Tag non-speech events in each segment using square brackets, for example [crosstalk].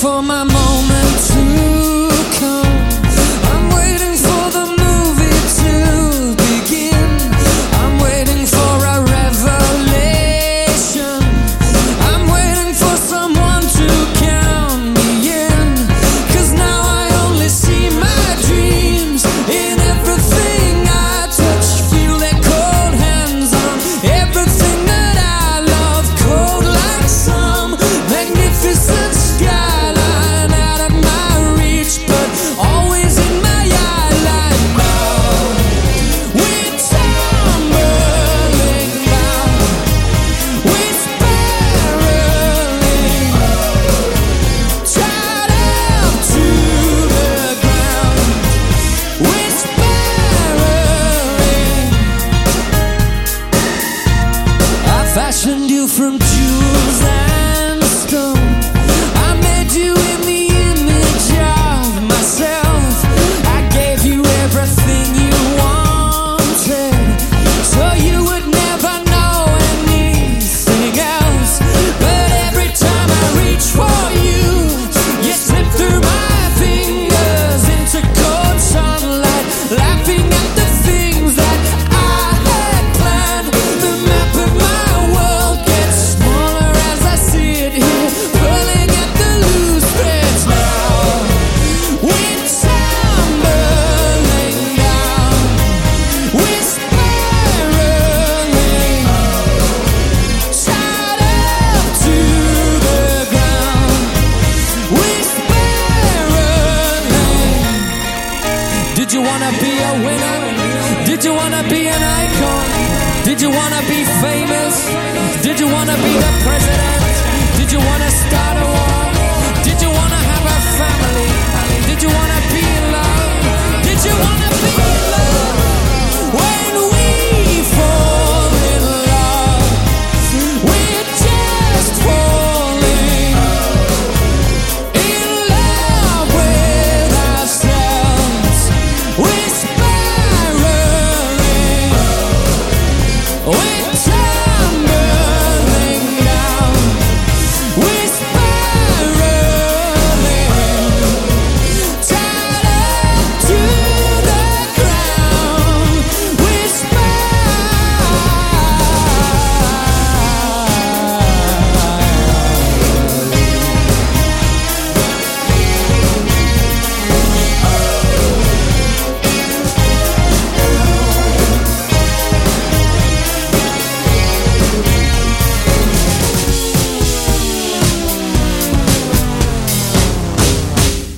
For my moment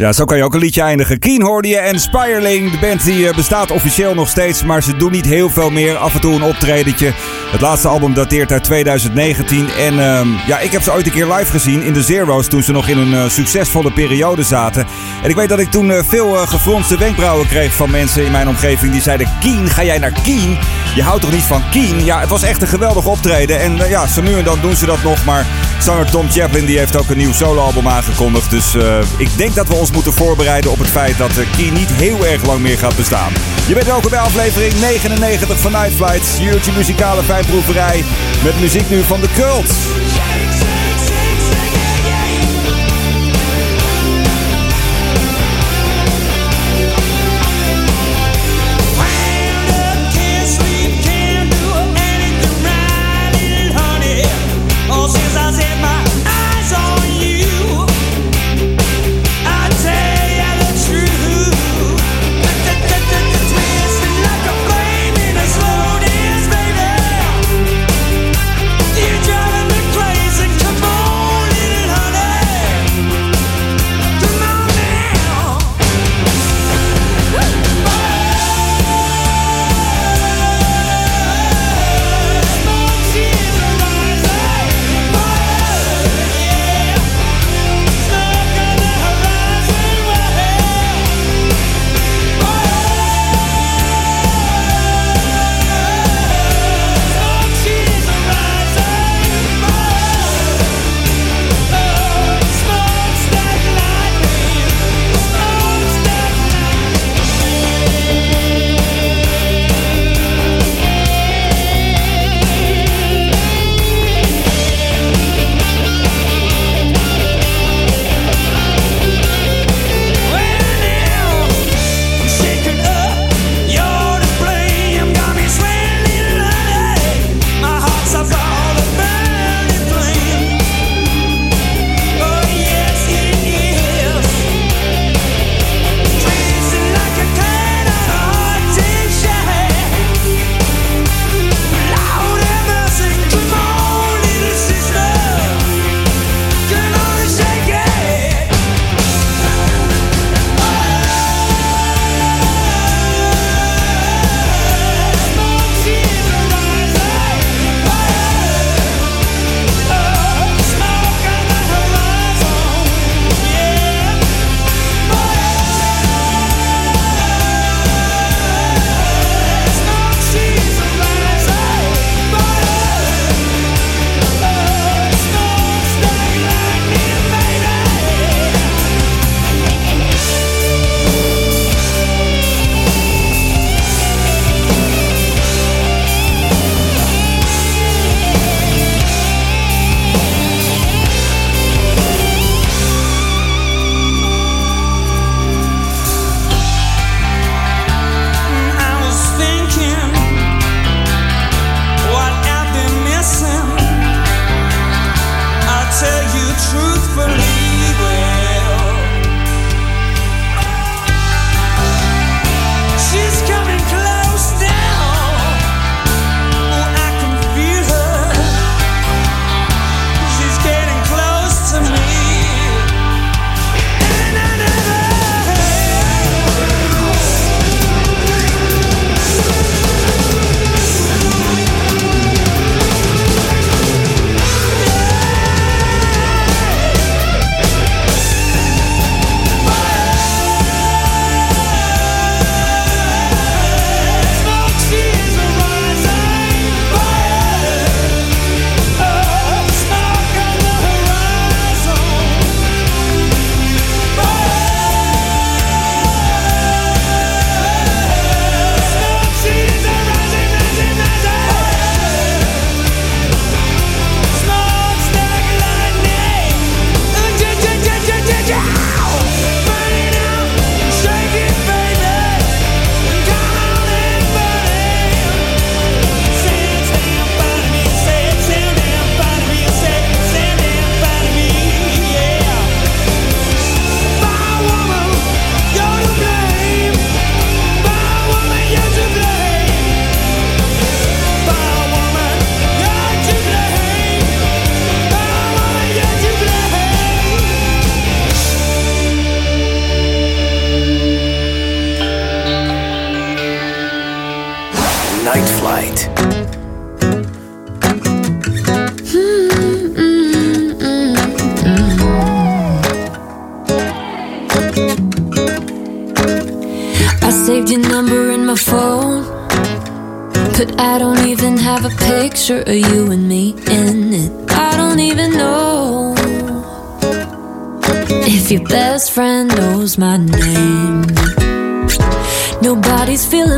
Ja, zo kan je ook een liedje eindigen. Keen hoorde je en Spirling. De band die eh, bestaat officieel nog steeds, maar ze doen niet heel veel meer. Af en toe een optredentje. Het laatste album dateert uit 2019. En ehm, ja, ik heb ze ooit een keer live gezien in de Zero's toen ze nog in een eh, succesvolle periode zaten. En ik weet dat ik toen eh, veel eh, gefronste wenkbrauwen kreeg van mensen in mijn omgeving. Die zeiden, Keen, ga jij naar Keen? Je houdt toch niet van Keen? Ja, het was echt een geweldig optreden. En ja, zo nu en dan doen ze dat nog. Maar zanger Tom Chaplin die heeft ook een nieuw soloalbum aangekondigd. Dus ik denk dat we ons moeten voorbereiden op het feit dat Keen niet heel erg lang meer gaat bestaan. Je bent welkom bij aflevering 99 van Night Flights. Uurtje muzikale fijnproeverij met muziek nu van The Cult.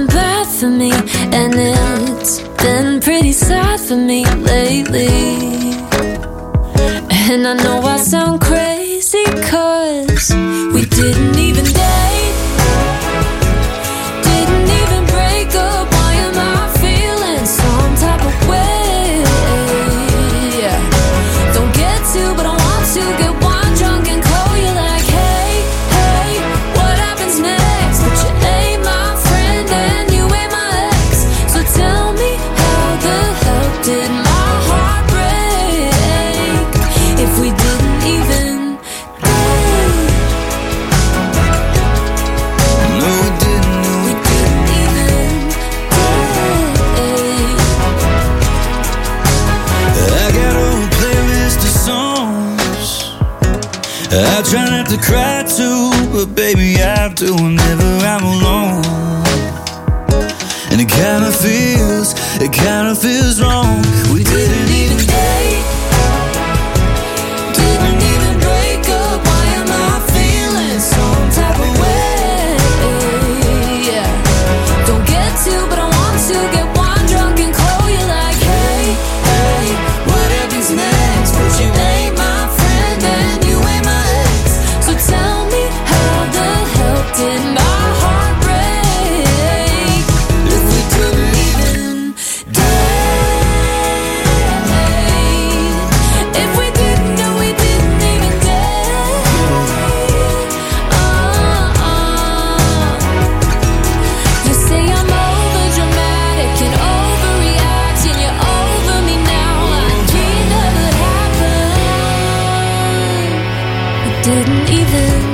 Feeling bad for me, and it's been pretty sad for me lately. And I know I sound crazy, cause we didn't even date. Do whenever I'm alone. And it kinda feels, it kinda feels wrong. Didn't even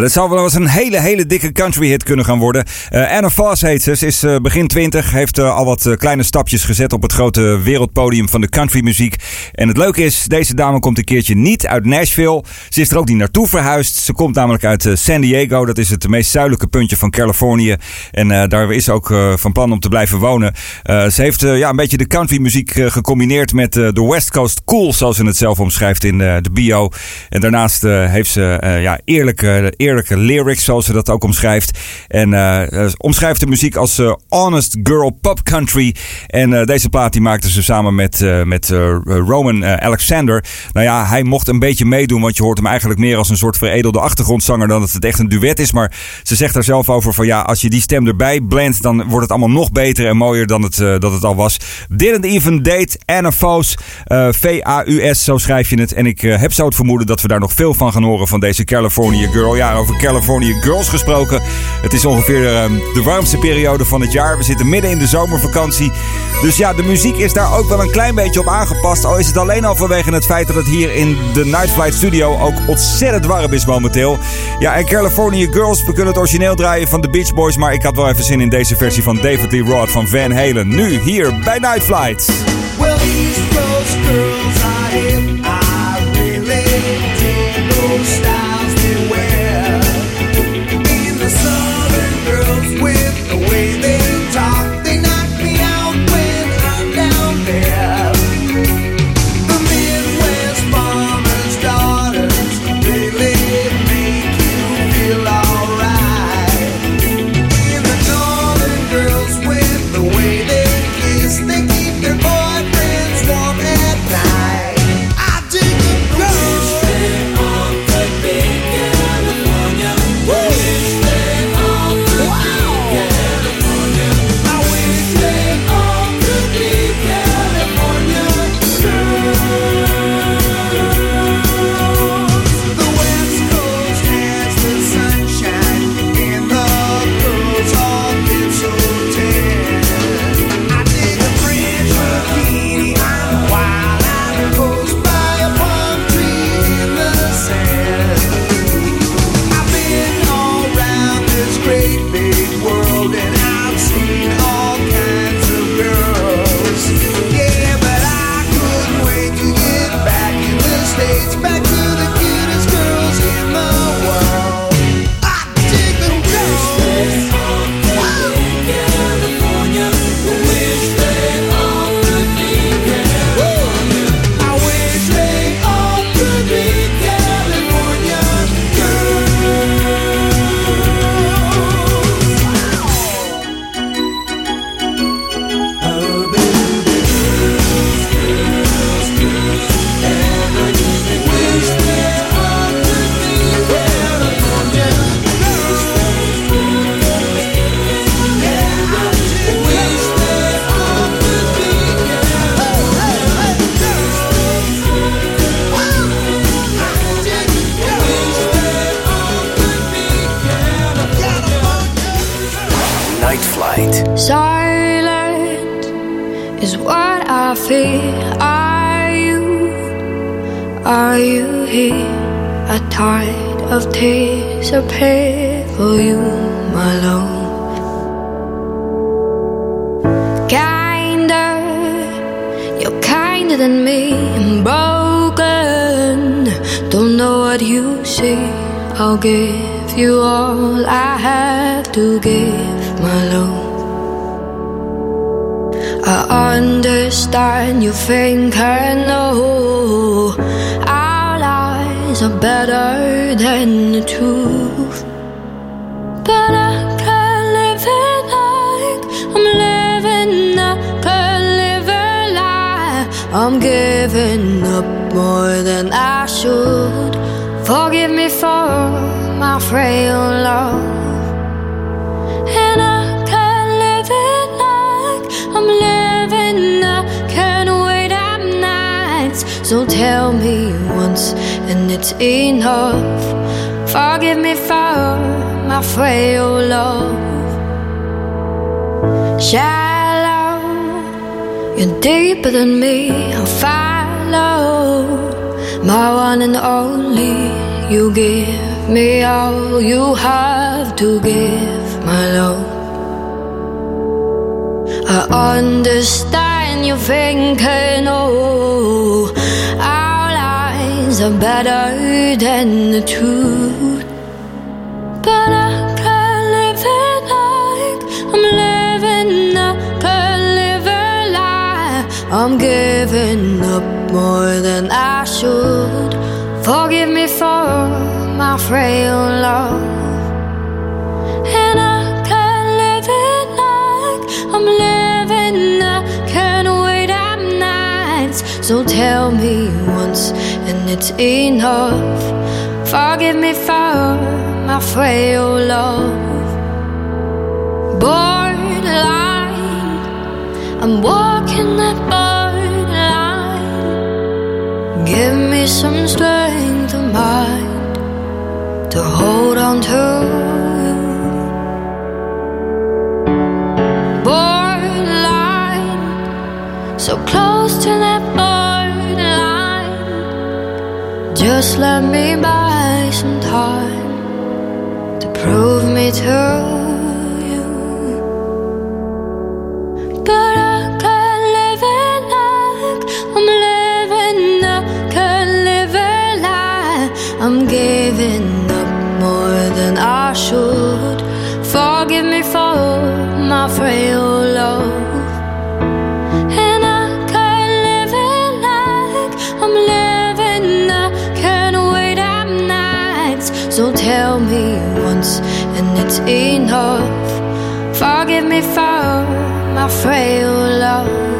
Dit zou wel eens een hele, hele dikke country hit kunnen gaan worden. Eh, Anna Foss heet ze. Ze is eh, begin 20, heeft eh, al wat kleine stapjes gezet op het grote wereldpodium van de countrymuziek. En het leuke is, deze dame komt een keertje niet uit Nashville. Ze is er ook niet naartoe verhuisd. Ze komt namelijk uit San Diego. Dat is het meest zuidelijke puntje van Californië. En daar is ze ook van plan om te blijven wonen. Ze heeft ja, een beetje de countrymuziek gecombineerd met de West Coast Cool, zoals ze het zelf omschrijft in de bio. En daarnaast heeft ze ja, eerlijke, eerlijke lyrics, zoals ze dat ook omschrijft. En eh, eh, omschrijft de muziek als eh, honest girl pop country. En deze plaat die maakte ze samen met, met Roman Alexander. Nou ja, hij mocht een beetje meedoen, want je hoort hem eigenlijk meer als een soort veredelde achtergrondzanger dan dat het echt een duet is. Maar ze zegt daar zelf over van ja, als je die stem erbij blendt, dan wordt het allemaal nog beter en mooier dan het, dat het al was. Didn't even date Anna Foos. V-A-U-S, zo schrijf je het. En ik heb zo het vermoeden dat we daar nog veel van gaan horen van deze California Girl. Ja, over California Girls gesproken. Het is ongeveer eh, de warmste periode van het jaar. We zitten midden in de zomervakantie. Dus ja, de muziek is daar ook wel een klein beetje op aangepast. Al is het alleen al vanwege het feit dat het hier in de Night Flight Studio ook ontzettend warm is momenteel. Ja, en California Girls, we kunnen het origineel draaien van de Beach Boys. Maar ik had wel even zin in deze versie van David Lee Roth van Van Halen. Nu, hier bij Night Flight. Well, deeper than me. I'll follow my one and only. You give me all you have to give, my love. I understand you're thinking, oh, our lies are better than the truth. But I I'm giving up more than I should. Forgive me for my frail love. And I can't live it like I'm living. I can't wait at nights. So tell me once, and it's enough. Forgive me for my frail love. Borderline, I'm walking that Give me some strength of mind to hold on to. Borderline, so close to that borderline. Just let me buy some time to prove me to tell me once, and it's enough. Forgive me for my frail love.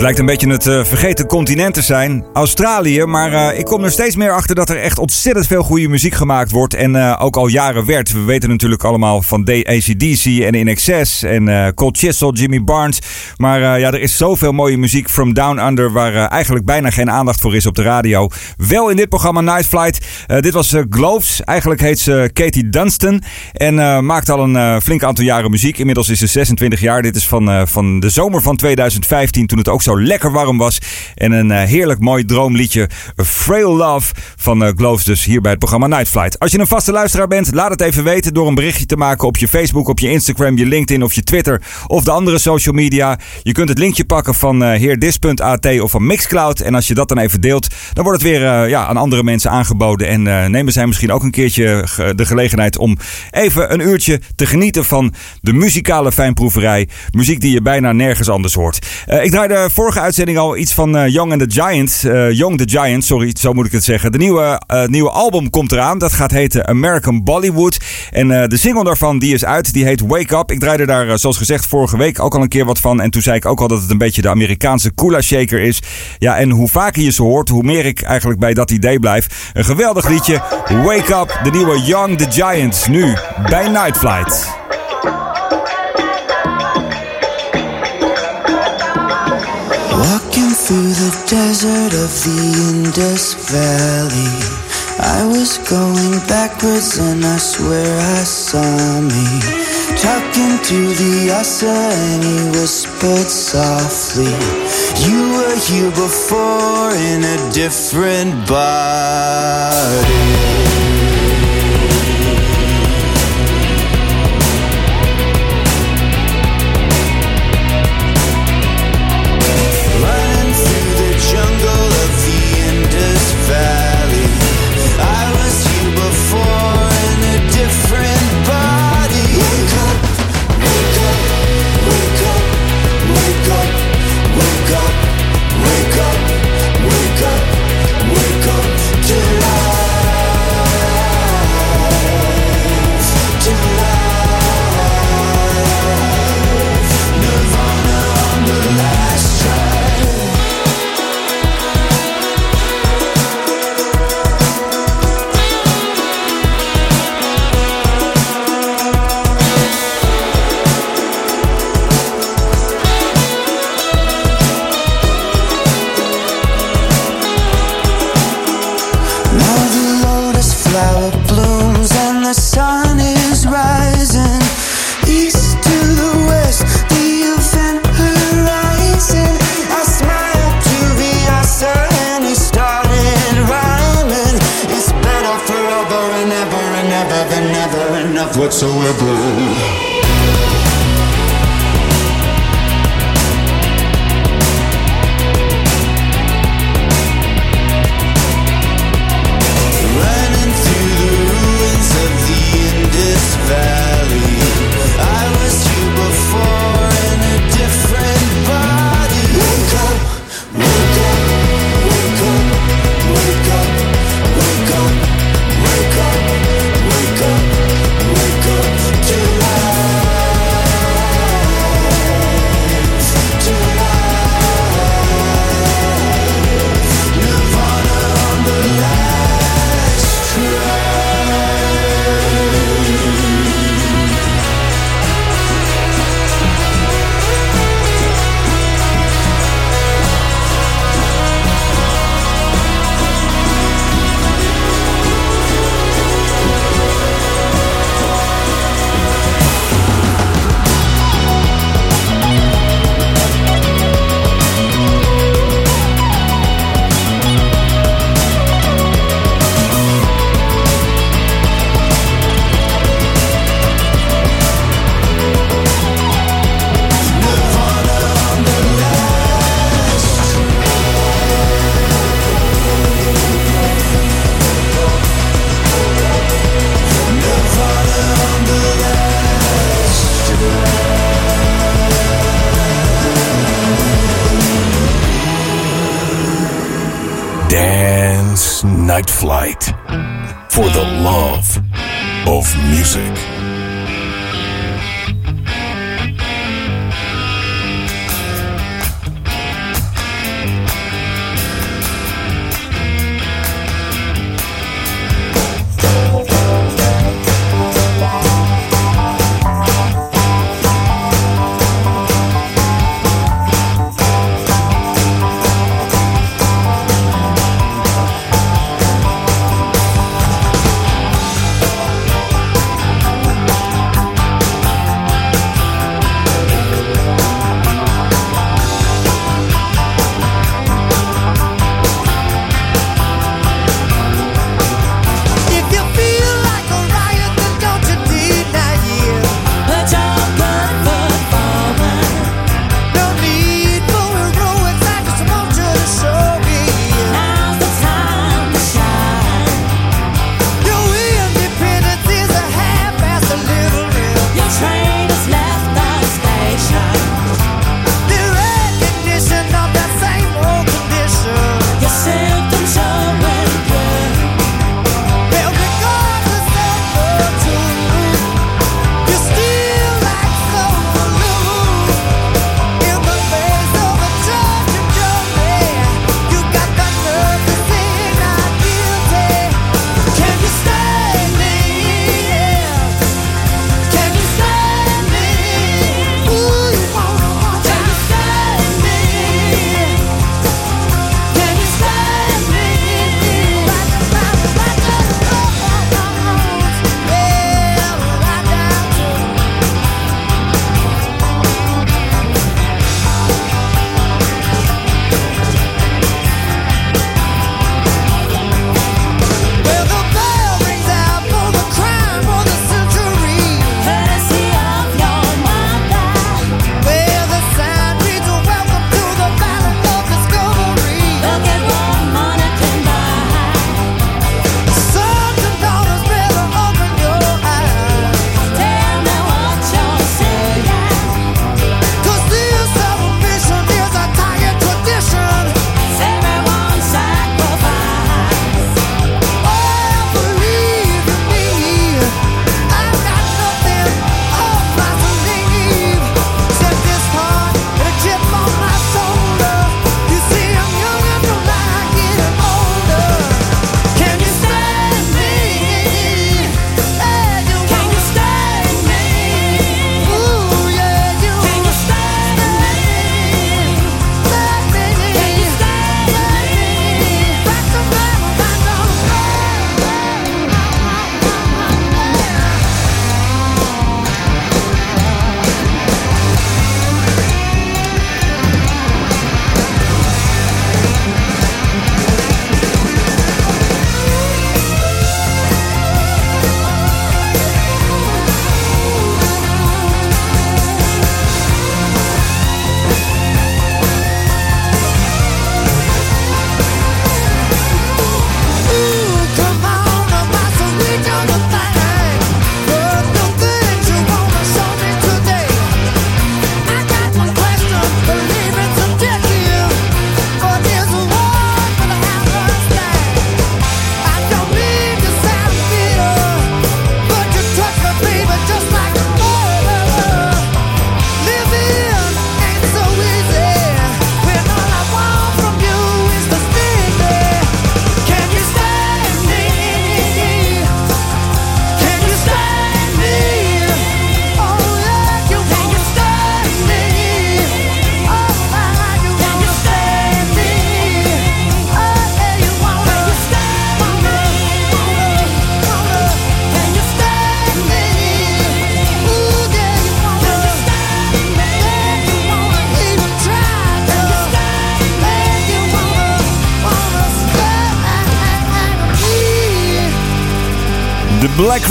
Het lijkt een beetje het eh, vergeten continent te zijn, Australië. Maar eh, ik kom er steeds meer achter dat er echt ontzettend veel goede muziek gemaakt wordt. En eh, ook al jaren werd. We weten natuurlijk allemaal van ACDC en In Excess en Cold Chisel, Jimmy Barnes. Maar ja, er is zoveel mooie muziek from Down Under waar eigenlijk bijna geen aandacht voor is op de radio. Wel in dit programma Night Flight. Dit was Gloves. Eigenlijk heet ze Katie Dunstan. En maakt al een flink aantal jaren muziek. Inmiddels is ze 26 jaar. Dit is van, van de zomer van 2015 toen het ook zo lekker warm was. En een eh, heerlijk mooi droomliedje. Frail Love van eh, Gloves dus hier bij het programma Night Flight. Als je een vaste luisteraar bent, laat het even weten door een berichtje te maken op je Facebook, op je Instagram, je LinkedIn of je Twitter of de andere social media. Je kunt het linkje pakken van eh heerdis.at of van Mixcloud. En als je dat dan even deelt, dan wordt het weer ja, aan andere mensen aangeboden. En nemen zij misschien ook een keertje de gelegenheid om even een uurtje te genieten van de muzikale fijnproeverij. Muziek die je bijna nergens anders hoort. Ik draaide vorige uitzending al iets van eh, Young and the Giant. eh, Young the Giant, sorry, zo moet ik het zeggen. De nieuwe, eh, nieuwe album komt eraan. Dat gaat heten American Bollywood. En de single daarvan die is uit. Die heet Wake Up. Ik draaide daar, zoals gezegd, vorige week ook al een keer wat van. En toen zei ik ook al dat het een beetje de Amerikaanse Kula Shaker is. Ja, en hoe vaker je ze hoort, hoe meer ik eigenlijk bij dat idee blijf. Een geweldig liedje. Wake Up, de nieuwe Young the Giant. Nu bij Night Flight. Through the desert of the Indus Valley, I was going backwards and I swear I saw me. Talking to the Asa and he whispered softly, You were here before in a different body.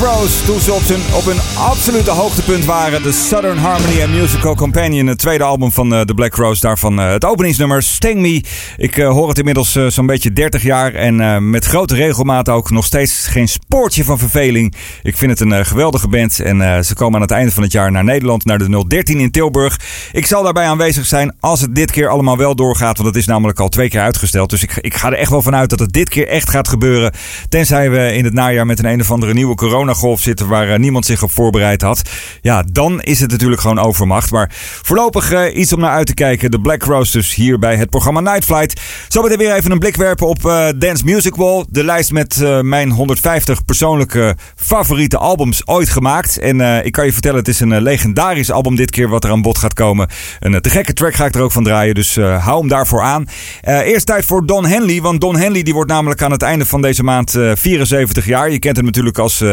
Rose toen ze op, zijn, op hun absolute hoogtepunt waren. De Southern Harmony and Musical Companion, het tweede album van uh, de Black Rose. Daarvan uh, het openingsnummer Sting Me. Ik uh, hoor het inmiddels zo'n beetje 30 jaar en met grote regelmaat ook nog steeds geen spoortje van verveling. Ik vind het een geweldige band en ze komen aan het einde van het jaar naar Nederland, naar de 013 in Tilburg. Ik zal daarbij aanwezig zijn als het dit keer allemaal wel doorgaat, want het is namelijk al twee keer uitgesteld. Dus ik, ik ga er echt wel vanuit dat het dit keer echt gaat gebeuren. Tenzij we in het najaar met een een of andere nieuwe coronagolf zitten waar uh, niemand zich op voorbereid had. Ja, dan is het natuurlijk gewoon overmacht. Maar voorlopig uh, iets om naar uit te kijken. De Black Roasters hier bij het programma Night Flight. Zo weer even een blik werpen op uh, Dance Music Wall. De lijst met mijn 150 persoonlijke favoriete albums ooit gemaakt. En ik kan je vertellen, het is een legendarisch album dit keer wat er aan bod gaat komen. Een te gekke track ga ik er ook van draaien. Dus hou hem daarvoor aan. eerst tijd voor Don Henley. Want Don Henley die wordt namelijk aan het einde van deze maand 74 jaar. Je kent hem natuurlijk als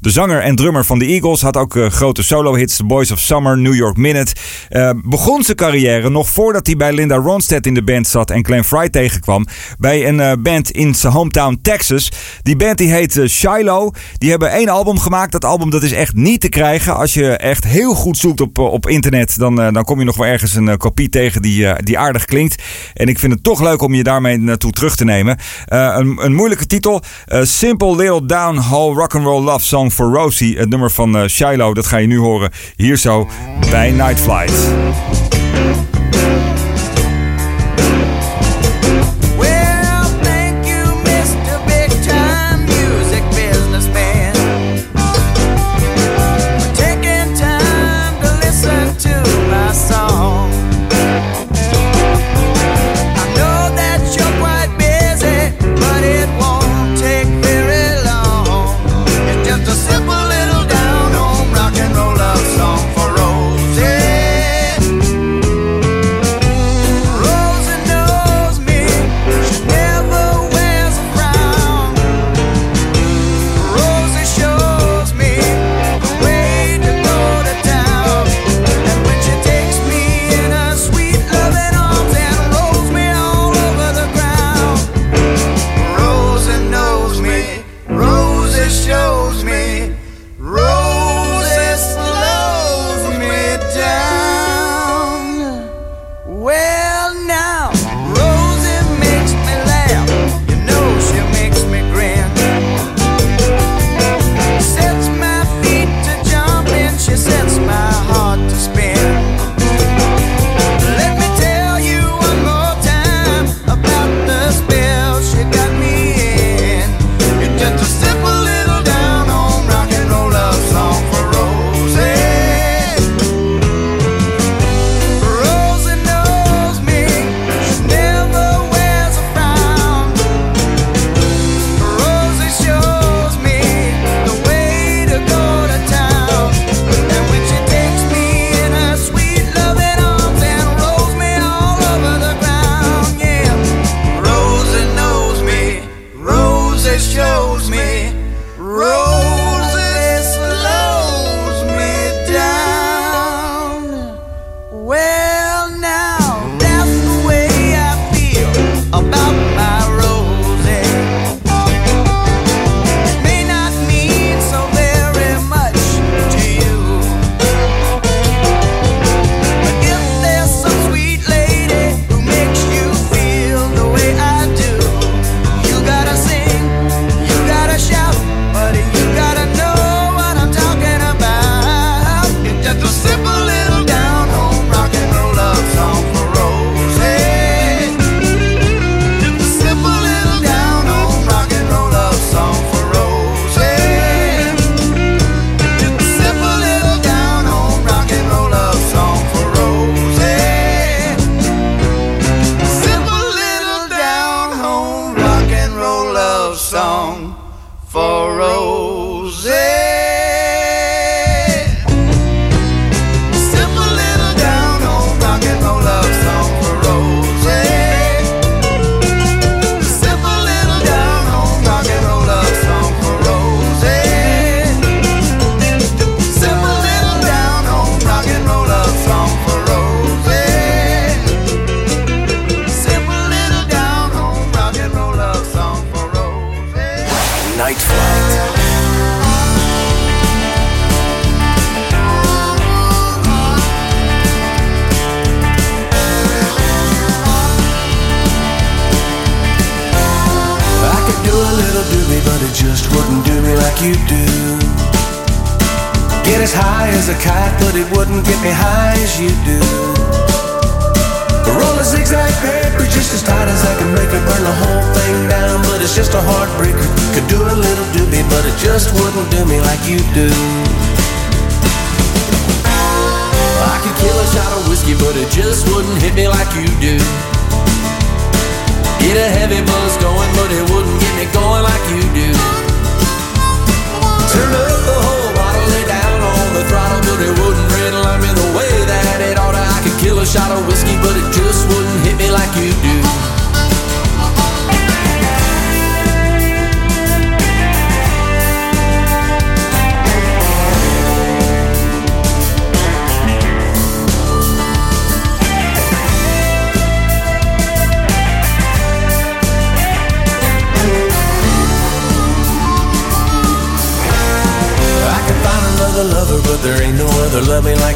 de zanger en drummer van de Eagles. Had ook uh, grote solo-hits, The Boys of Summer, New York Minute. Uh, begon zijn carrière nog voordat hij bij Linda Ronstadt in de band zat en Glenn Fry tegenkwam. Bij een band in zijn hometown Texas. Die band die heet Shiloh. Die hebben één album gemaakt. Dat album dat is echt niet te krijgen. Als je echt heel goed zoekt op, op internet, dan, dan kom je nog wel ergens een kopie tegen die, die aardig klinkt. En ik vind het toch leuk om je daarmee naartoe terug te nemen. een, een moeilijke titel. Simple Little Down Hall Rock and Roll Love Song for Rosie. Het nummer van uh, Shiloh, dat ga je nu horen hier zo bij. Night Flight.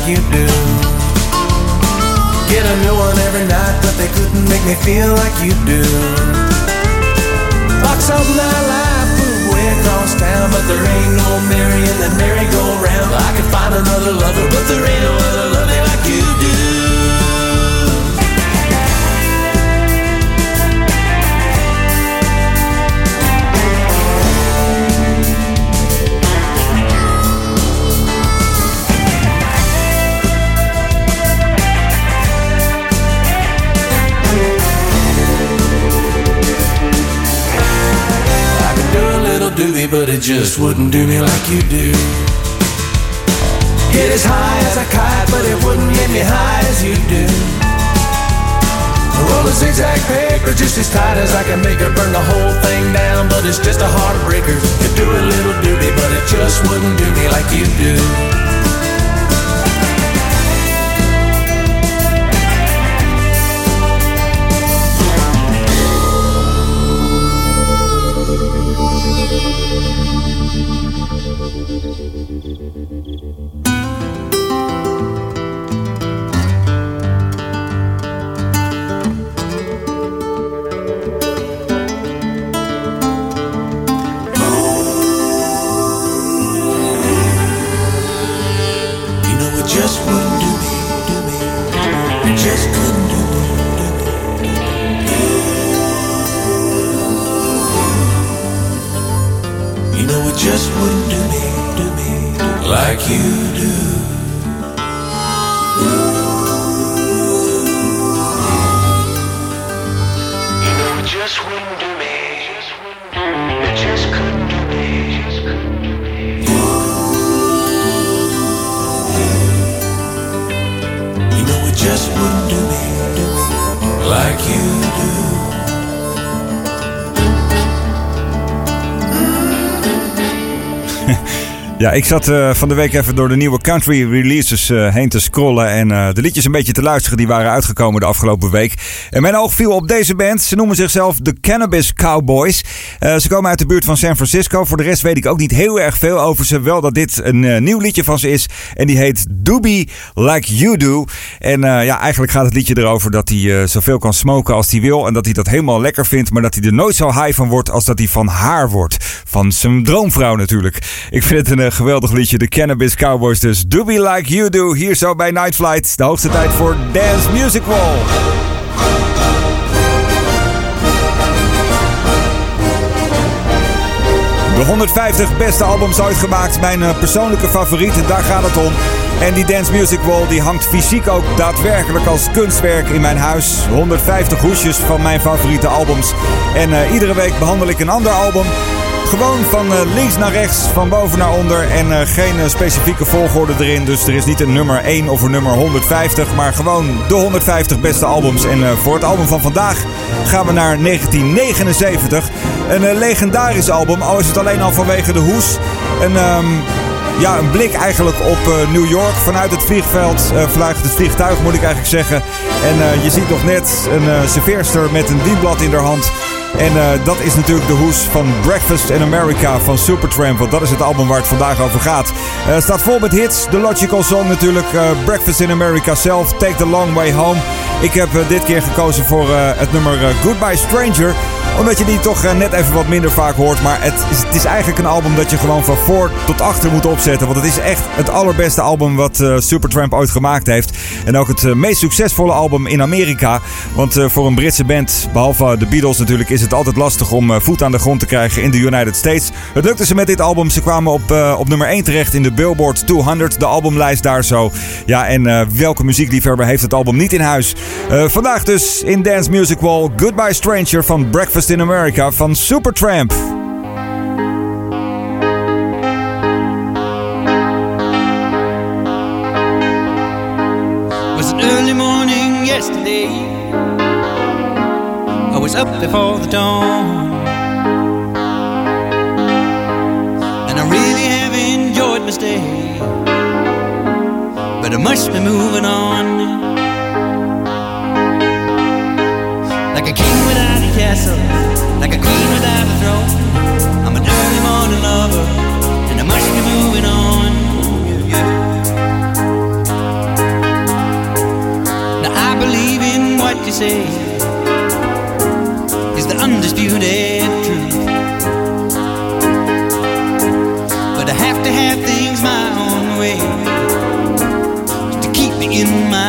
You do. Get a new one every night, but they couldn't make me feel like you do. Box up my life, move way across town, but there ain't no just wouldn't do me like you do. Get as high as a kite, but it wouldn't get me high as you do. Roll a zigzag paper just as tight as I can make it burn the whole thing down, but it's just a heartbreaker. You do a little doobie, but it just wouldn't do me like you do. Just wouldn't do me, do me. It just couldn't do me, do me. You know it just wouldn't do me, do me like you do. You know it just wouldn't Ja, ik zat eh, van de week even door de nieuwe country releases eh, heen te scrollen. En eh, de liedjes een beetje te luisteren die waren uitgekomen de afgelopen week. En mijn oog viel op deze band. Ze noemen zichzelf de Cannabis Cowboys. Ze komen uit de buurt van San Francisco. Voor de rest weet ik ook niet heel erg veel over ze. Wel dat dit een nieuw liedje van ze is. En die heet Doobie Like You Do. En ja, eigenlijk gaat het liedje erover dat hij zoveel kan smoken als hij wil. En dat hij dat helemaal lekker vindt. Maar dat hij er nooit zo high van wordt als dat hij van haar wordt. Van zijn droomvrouw natuurlijk. Ik vind het een geweldig liedje. De Cannabis Cowboys dus. Doobie Like You Do. Hier zo bij Night Flight. De hoogste tijd voor Dance Music Wall. De 150 beste albums ooit gemaakt. Mijn eh, persoonlijke favoriet, daar gaat het om. En die Dance Music Wall die hangt fysiek ook daadwerkelijk als kunstwerk in mijn huis. 150 hoesjes van mijn favoriete albums. En eh, iedere week behandel ik een ander album. Gewoon van eh, links naar rechts, van boven naar onder. En eh, geen specifieke volgorde erin. Dus er is niet een nummer 1 of een nummer 150. Maar gewoon de 150 beste albums. En voor het album van vandaag gaan we naar 1979. Een legendarisch album. Al is het alleen al vanwege de hoes. Een... ehm, ja, een blik eigenlijk op eh, New York vanuit het vliegveld. eh vanuit het vliegtuig moet ik eigenlijk zeggen. En eh, je ziet nog net een serveerster met een dienblad in haar hand. En eh, dat is natuurlijk de hoes van Breakfast in America van Supertramp. Want dat is het album waar het vandaag over gaat. Het staat vol met hits. The Logical Song natuurlijk. eh, Breakfast in America zelf. Take the Long Way Home. Ik heb dit keer gekozen voor het nummer Goodbye Stranger. Omdat je die toch net even wat minder vaak hoort. Maar het is, het is eigenlijk een album dat je gewoon van voor tot achter moet opzetten. Want het is echt het allerbeste album wat Supertramp ooit gemaakt heeft. En ook het meest succesvolle album in Amerika. Want voor een Britse band, behalve de Beatles natuurlijk, is het altijd lastig om eh, voet aan de grond te krijgen in de United States. Het lukte ze met dit album. Ze kwamen op, eh, op nummer 1 terecht in de Billboard 200, de albumlijst daar zo. Ja, en eh, welke muziekliefhebber heeft het album niet in huis? Vandaag dus in Dance Music Wall Goodbye Stranger van Breakfast in America van Supertramp. yesterday. I was up before the dawn. And I really have enjoyed my stay. But I must be moving on. Like a king without a castle, like a queen without a throne. I'm an early morning lover, and I must be moving on. Now I believe in what you say undisputed truth. But I have to have things my own way to keep me in my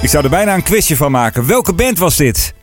Ik zou er bijna een quizje van maken. Welke band was dit?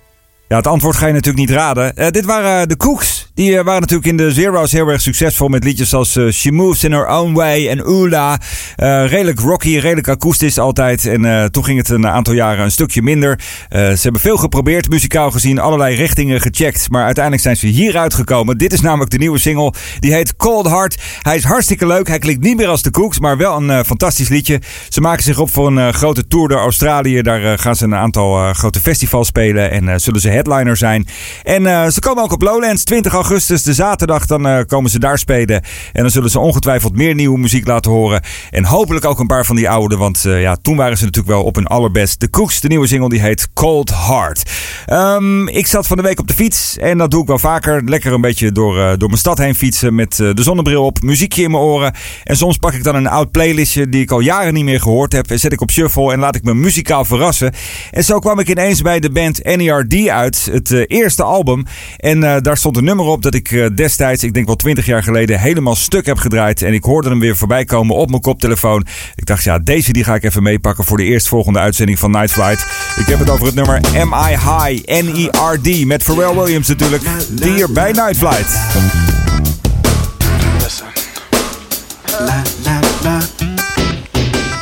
Ja, het antwoord ga je natuurlijk niet raden. Eh, dit waren de Cooks. Die eh, waren natuurlijk in de Zero's heel erg succesvol met liedjes als eh, She Moves in Her Own Way en Ula. Eh, redelijk rocky, redelijk akoestisch altijd. En toen ging het een aantal jaren een stukje minder. Ze hebben veel geprobeerd, muzikaal gezien, allerlei richtingen gecheckt. Maar uiteindelijk zijn ze hieruit gekomen. Dit is namelijk de nieuwe single. Die heet Cold Heart. Hij is hartstikke leuk. Hij klinkt niet meer als de Cooks, maar wel een fantastisch liedje. Ze maken zich op voor een grote tour door Australië. Daar gaan ze een aantal grote festivals spelen en zullen ze headliner zijn. En ze komen ook op Lowlands 20 augustus, de zaterdag. Dan eh, komen ze daar spelen. En dan zullen ze ongetwijfeld meer nieuwe muziek laten horen. En hopelijk ook een paar van die oude. Want eh, ja, toen waren ze natuurlijk wel op hun allerbest. De Cooks, de nieuwe single, die heet Cold Heart. Ehm, ik zat van de week op de fiets. En dat doe ik wel vaker. Lekker een beetje door, eh, door mijn stad heen fietsen. Met de zonnebril op, muziekje in mijn oren. En soms pak ik dan een oud playlistje die ik al jaren niet meer gehoord heb. En zet ik op shuffle en laat ik me muzikaal verrassen. En zo kwam ik ineens bij de band NERD uit. Het eerste album. En daar stond een nummer op dat ik eh, destijds, ik denk wel twintig jaar geleden, helemaal stuk heb gedraaid. En ik hoorde hem weer voorbij komen op mijn koptelefoon. Ik dacht, ja, deze die ga ik even meepakken voor de eerstvolgende uitzending van Night Flight. Ik heb het over het nummer M I High, N-E-R-D. Met Pharrell Williams natuurlijk. Hier bij Night Flight.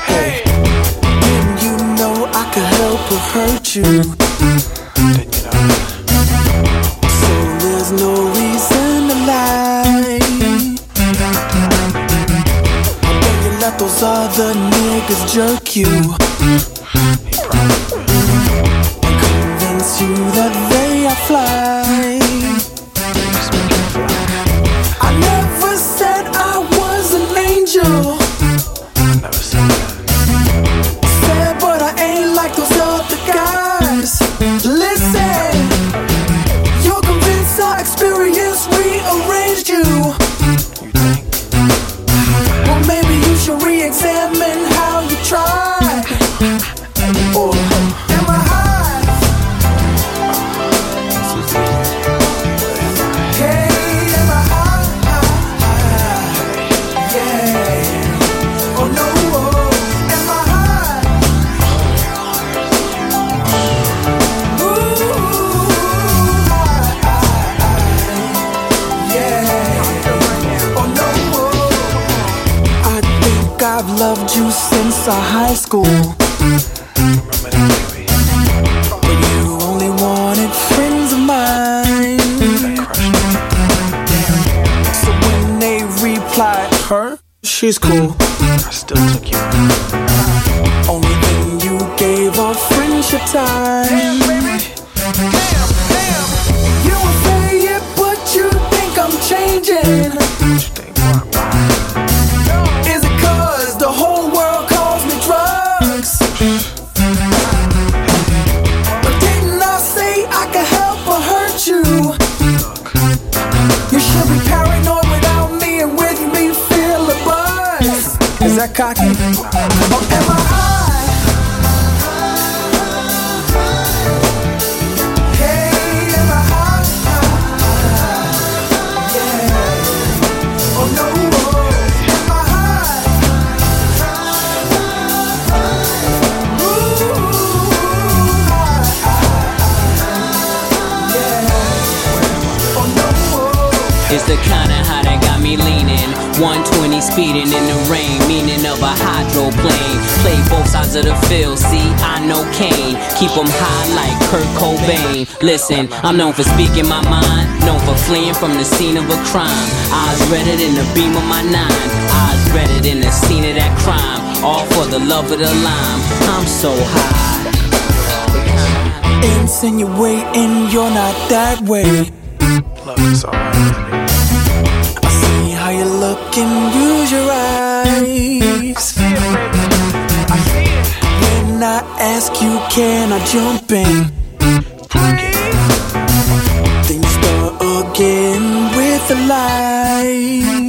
Hey, you know I help hurt you. that cocky? Or am I high? Hey, am I high? Yeah. Oh no. It's the kind of high that got me leaning. 120 speeding in the rain. Me of a hydroplane. Play both sides of the field, see, I know Kane. Keep them high like Kurt Cobain. Listen, I'm known for speaking my mind, known for fleeing from the scene of a crime. Eyes redder than the beam of my nine, eyes redder than the scene of that crime. All for the love of the lime, I'm so high. Insinuating you're not that way. Love is all I see how you look and use your eyes waves. When I ask you, can I jump in? Things start again with the light.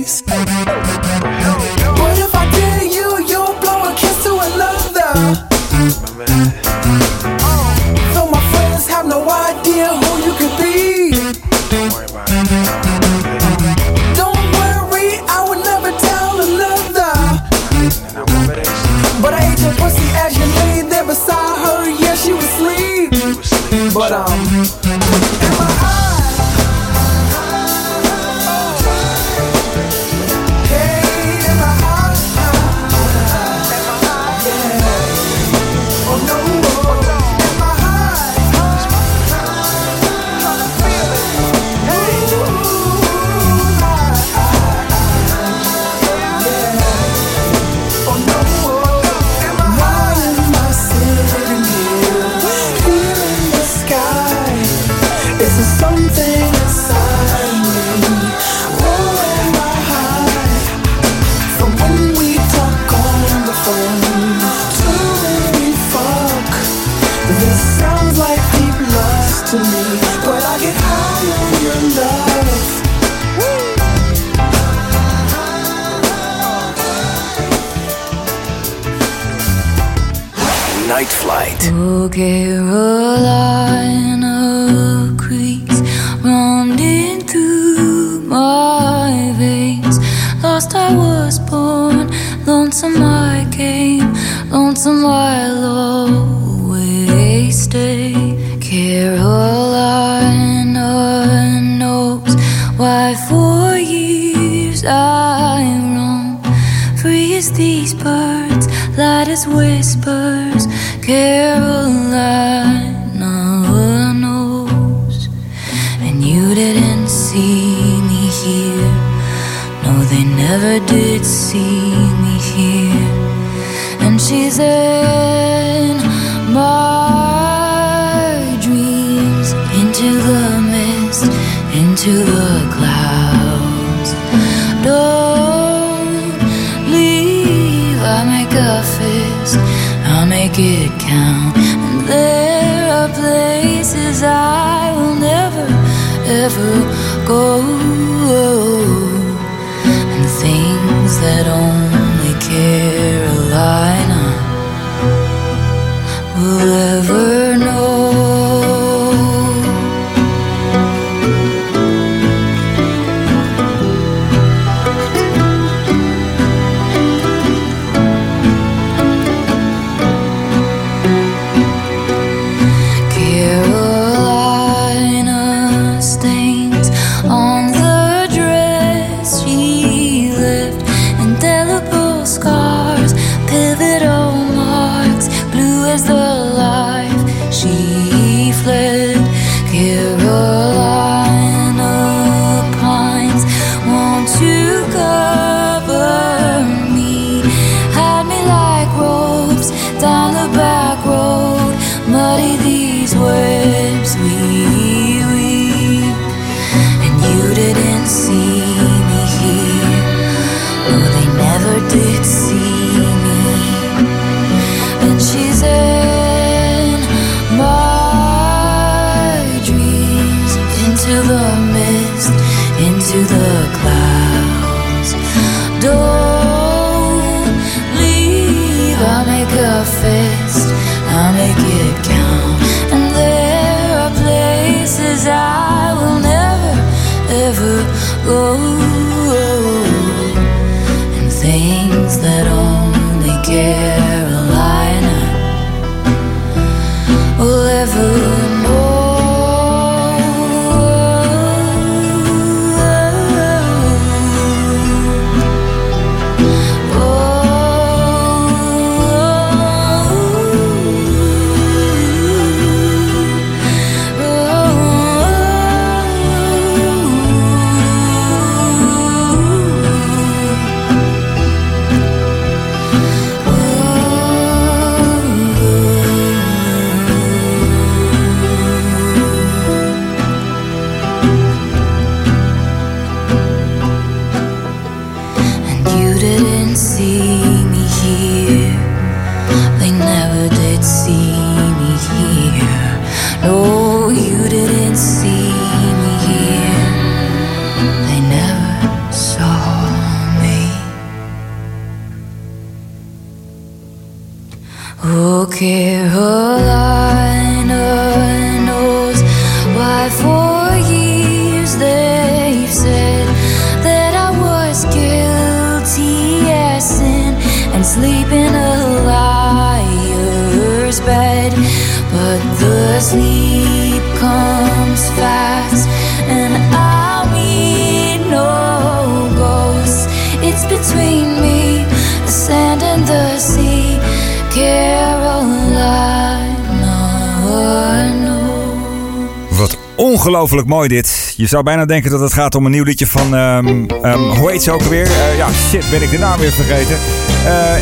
Ongelooflijk mooi dit. Je zou bijna denken dat het gaat om een nieuw liedje van... ehm, ehm, hoe heet ze ook alweer? Eh, ja, shit, ben ik de naam weer vergeten. Eh,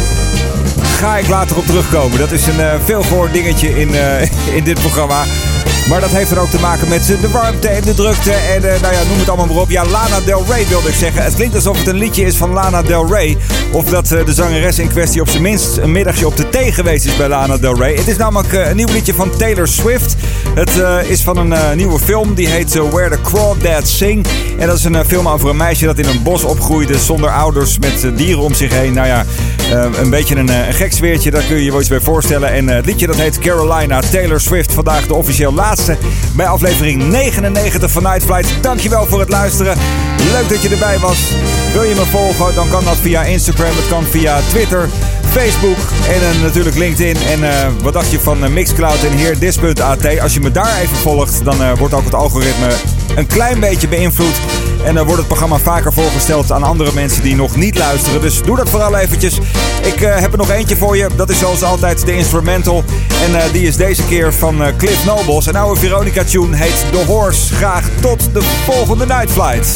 ga ik later op terugkomen. Dat is een eh, veel voor dingetje in, [laughs] in dit programma. Maar dat heeft er ook te maken met de warmte en de drukte. En eh, nou ja, noem het allemaal maar op. Ja, Lana Del Rey wilde ik zeggen. Het klinkt alsof het een liedje is van Lana Del Rey. Of dat eh, de zangeres in kwestie op zijn minst een middagje op de thee geweest is bij Lana Del Rey. Het is namelijk eh, een nieuw liedje van Taylor Swift. Het is van een nieuwe film. Die heet Where the Crawdads Sing. En dat is een film over een meisje dat in een bos opgroeide zonder ouders met dieren om zich heen. Nou ja, een beetje een, een gek. Daar kun je je wel iets bij voorstellen. En het liedje dat heet Carolina. Taylor Swift. Vandaag de officieel laatste bij aflevering 99 van Night Flight. Dankjewel voor het luisteren. Leuk dat je erbij was. Wil je me volgen? Dan kan dat via Instagram. Het kan via Twitter. Facebook en eh, natuurlijk LinkedIn. En eh, wat dacht je van eh, Mixcloud en hier dis.at? Als je me daar even volgt, dan wordt ook het algoritme een klein beetje beïnvloed. En dan wordt het programma vaker voorgesteld aan andere mensen die nog niet luisteren. Dus doe dat vooral eventjes. Ik eh, heb er nog eentje voor je. Dat is zoals altijd de instrumental. En eh, die is deze keer van eh, Cliff Nobles. Een oude Veronica tune heet The Horse. Graag tot de volgende Night Flight.